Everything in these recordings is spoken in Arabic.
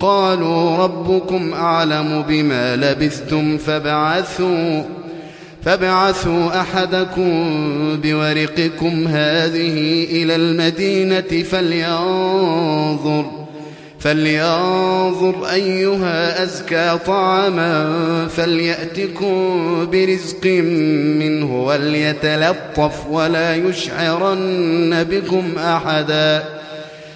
قالوا ربكم أعلم بما لبثتم فابعثوا فابعثوا أحدكم بورقكم هذه إلى المدينة فلينظر فلينظر أيها أزكى طعاما فليأتكم برزق منه وليتلطف ولا يشعرن بكم أحداً.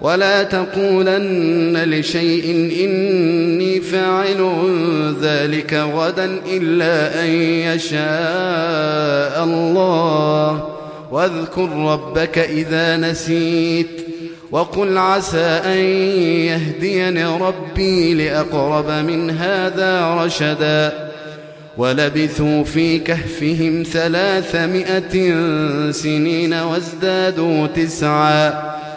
ولا تقولن لشيء إني فاعل ذلك غدا إلا أن يشاء الله. واذكر ربك إذا نسيت وقل عسى أن يهديني ربي لأقرب من هذا رشدا. ولبثوا في كهفهم ثلاثمائة سنين وازدادوا تسعا.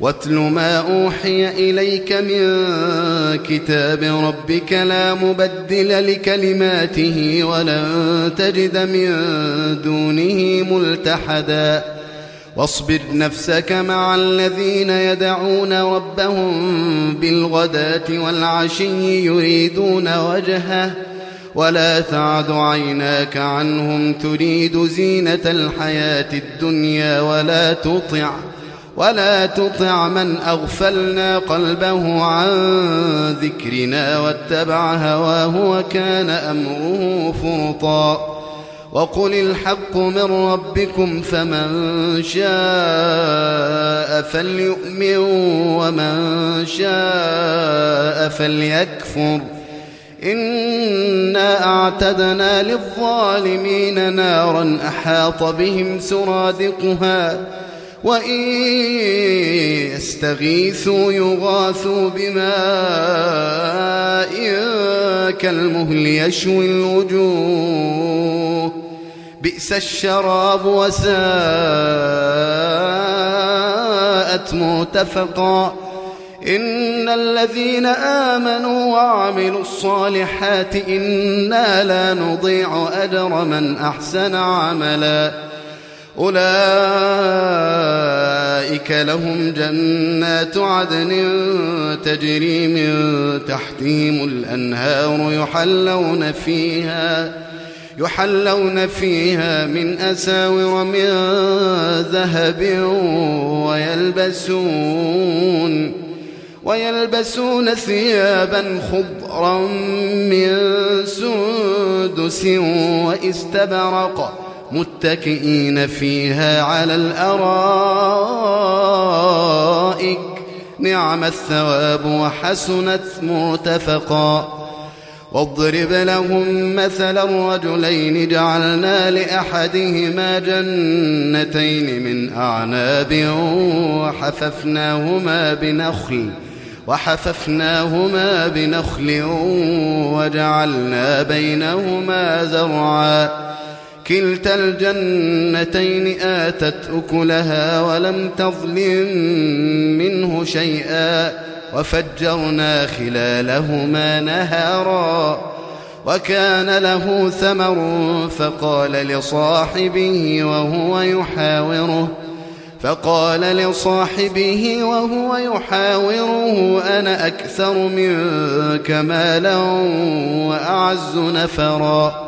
واتل ما أوحي إليك من كتاب ربك لا مبدل لكلماته ولن تجد من دونه ملتحداً. واصبر نفسك مع الذين يدعون ربهم بالغداة والعشي يريدون وجهه. ولا تعد عيناك عنهم تريد زينة الحياة الدنيا ولا تطع ولا تطع من أغفلنا قلبه عن ذكرنا واتبع هواه وكان أمره فرطاً وقل الحق من ربكم فمن شاء فليؤمن ومن شاء فليكفر إنا أعتدنا للظالمين نارا أحاط بهم سرادقها وإن يستغيثوا يغاثوا بماء كالمهل يشوي الوجوه. بئس الشراب وساءت متفقا إن الذين آمنوا وعملوا الصالحات إنا لا نضيع أجر من أحسن عملا. أولئك لهم جنات عدن تجري من تحتهم الأنهار يحلون فيها يحلون فيها من أساور من ذهب ويلبسون ويلبسون ثيابا خضرا من سندس وإستبرق. متكئين فيها على الأرائك. نعم الثواب وحسنت مرتفقا. واضرب لهم مثل الرجلين. جعلنا لأحدهما جنتين من أعناب وحففناهما بنخل وحففناهما بنخل وجعلنا بينهما زرعا. كلتا الجنتين آتت أكلها ولم تظلم منه شيئا وفجرنا خلالهما نهارا وكان له ثمر فقال لصاحبه وهو يحاوره فقال لصاحبه وهو يحاوره أنا أكثر منك مالا وأعز نفرا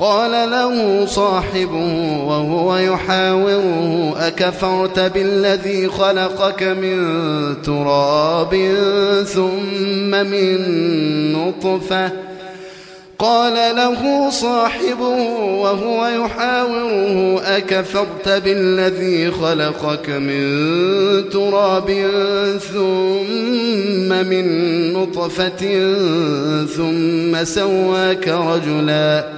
قال له صاحبه وهو يحاوره أكفرت بالذي خلقك من تراب ثم من نطفة؟ قال له صاحبه وهو يحاوره أكفرت بالذي خلقك من تراب ثم من نطفة ثم سواك رجلاً.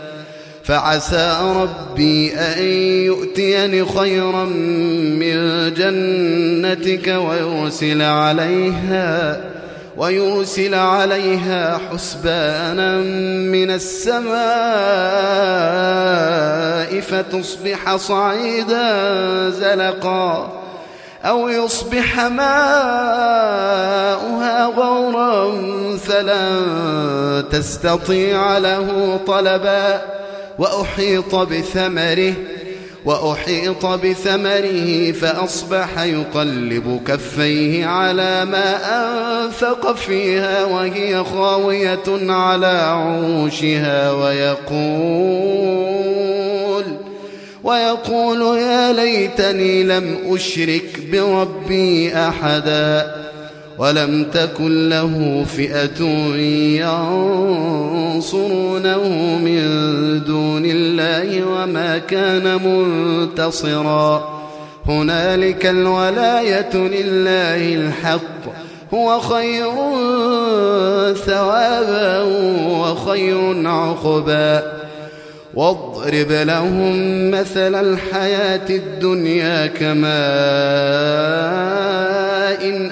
فعسى ربي أن يؤتيني خيرا من جنتك ويرسل عليها ويرسل عليها حسبانا من السماء فتصبح صعيدا زلقا أو يصبح ماؤها غورا فلن تستطيع له طلبا وأحيط بثمره وأحيط بثمره فأصبح يقلب كفيه على ما أنفق فيها وهي خاوية على عروشها ويقول ويقول يا ليتني لم أشرك بربي أحداً. ولم تكن له فئة ينصرونه من دون الله وما كان منتصرا. هنالك الولاية لله الحق. هو خير ثوابا وخير عقبا. واضرب لهم مثل الحياة الدنيا كماء إن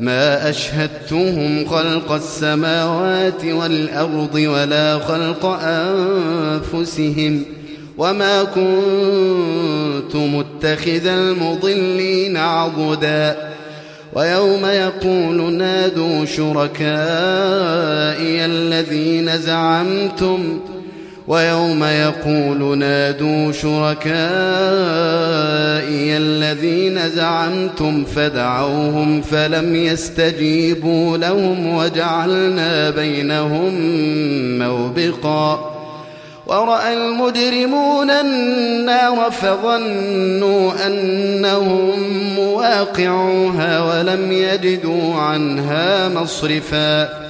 ما أشهدتهم خلق السماوات والأرض ولا خلق أنفسهم وما كنت متخذ المضلين عضدا ويوم يقول نادوا شركائي الذين زعمتم ويوم يقول نادوا شركائي الذين زعمتم فدعوهم فلم يستجيبوا لهم وجعلنا بينهم موبقا ورأى المجرمون النار فظنوا أنهم مواقعوها ولم يجدوا عنها مصرفاً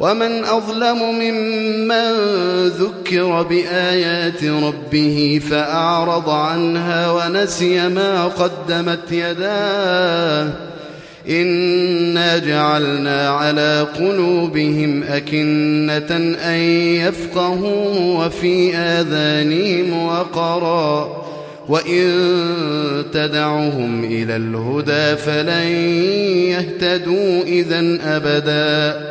ومن أظلم ممن ذكر بآيات ربه فأعرض عنها ونسي ما قدمت يداه. إنا جعلنا على قلوبهم أكنة أن يفقهوا وفي آذانهم وقرا. وإن تدعهم إلى الهدى فلن يهتدوا إذا أبداً.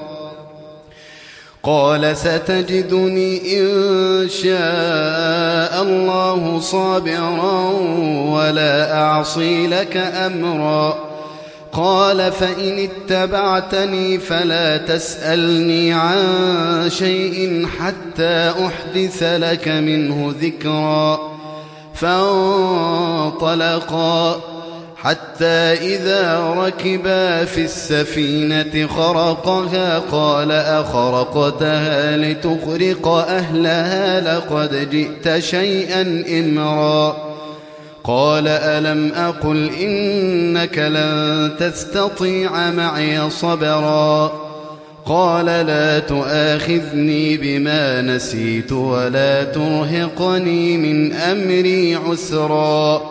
قال ستجدني إن شاء الله صابرا ولا أعصي لك أمرا. قال فإن اتبعتني فلا تسألني عن شيء حتى أحدث لك منه ذكرا. فانطلقا. حتى إذا ركبا في السفينة خرقها قال أخرقتها لتخرق أهلها لقد جئت شيئا إمرا. قال ألم أقل إنك لن تستطيع معي صبرا. قال لا تؤاخذني بما نسيت ولا ترهقني من أمري عسرا.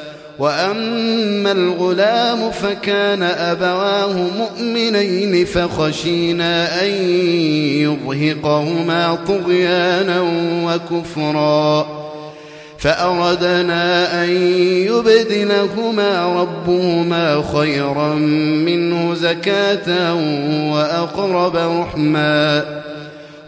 وأما الغلام فكان أبواه مؤمنين فخشينا أن يرهقهما طغيانا وكفرا. فأردنا أن يبدلهما ربهما خيرا منه زكاة وأقرب رحما.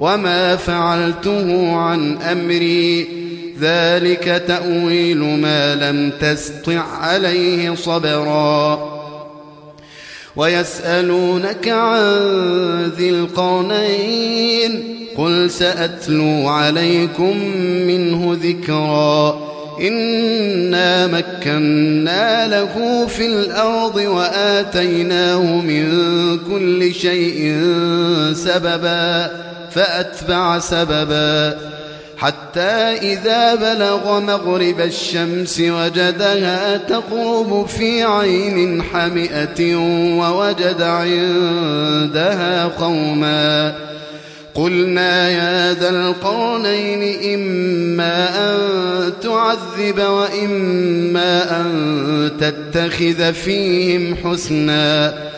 وما فعلته عن امري. ذلك تاويل ما لم تسطع عليه صبرا. ويسالونك عن ذي القرنين قل ساتلو عليكم منه ذكرا. انا مكنا له في الأرض واتيناه من كل شيء سببا. فأتبع سببا. حتى إذا بلغ مغرب الشمس وجدها تقرب في عين حمئة ووجد عندها قوما. قلنا يا ذا القرنين إما أن تعذب وإما أن تتخذ فيهم حسناً.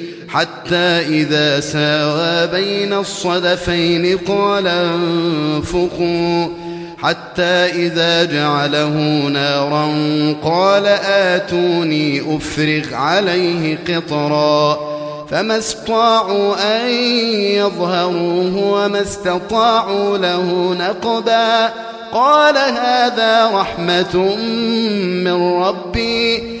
حتى إذا ساوى بين الصدفين قال انفقوا حتى إذا جعله نارا قال آتوني أفرغ عليه قطرا. فما استطاعوا أن يظهروه وما استطاعوا له نقبا. قال هذا رحمة من ربي.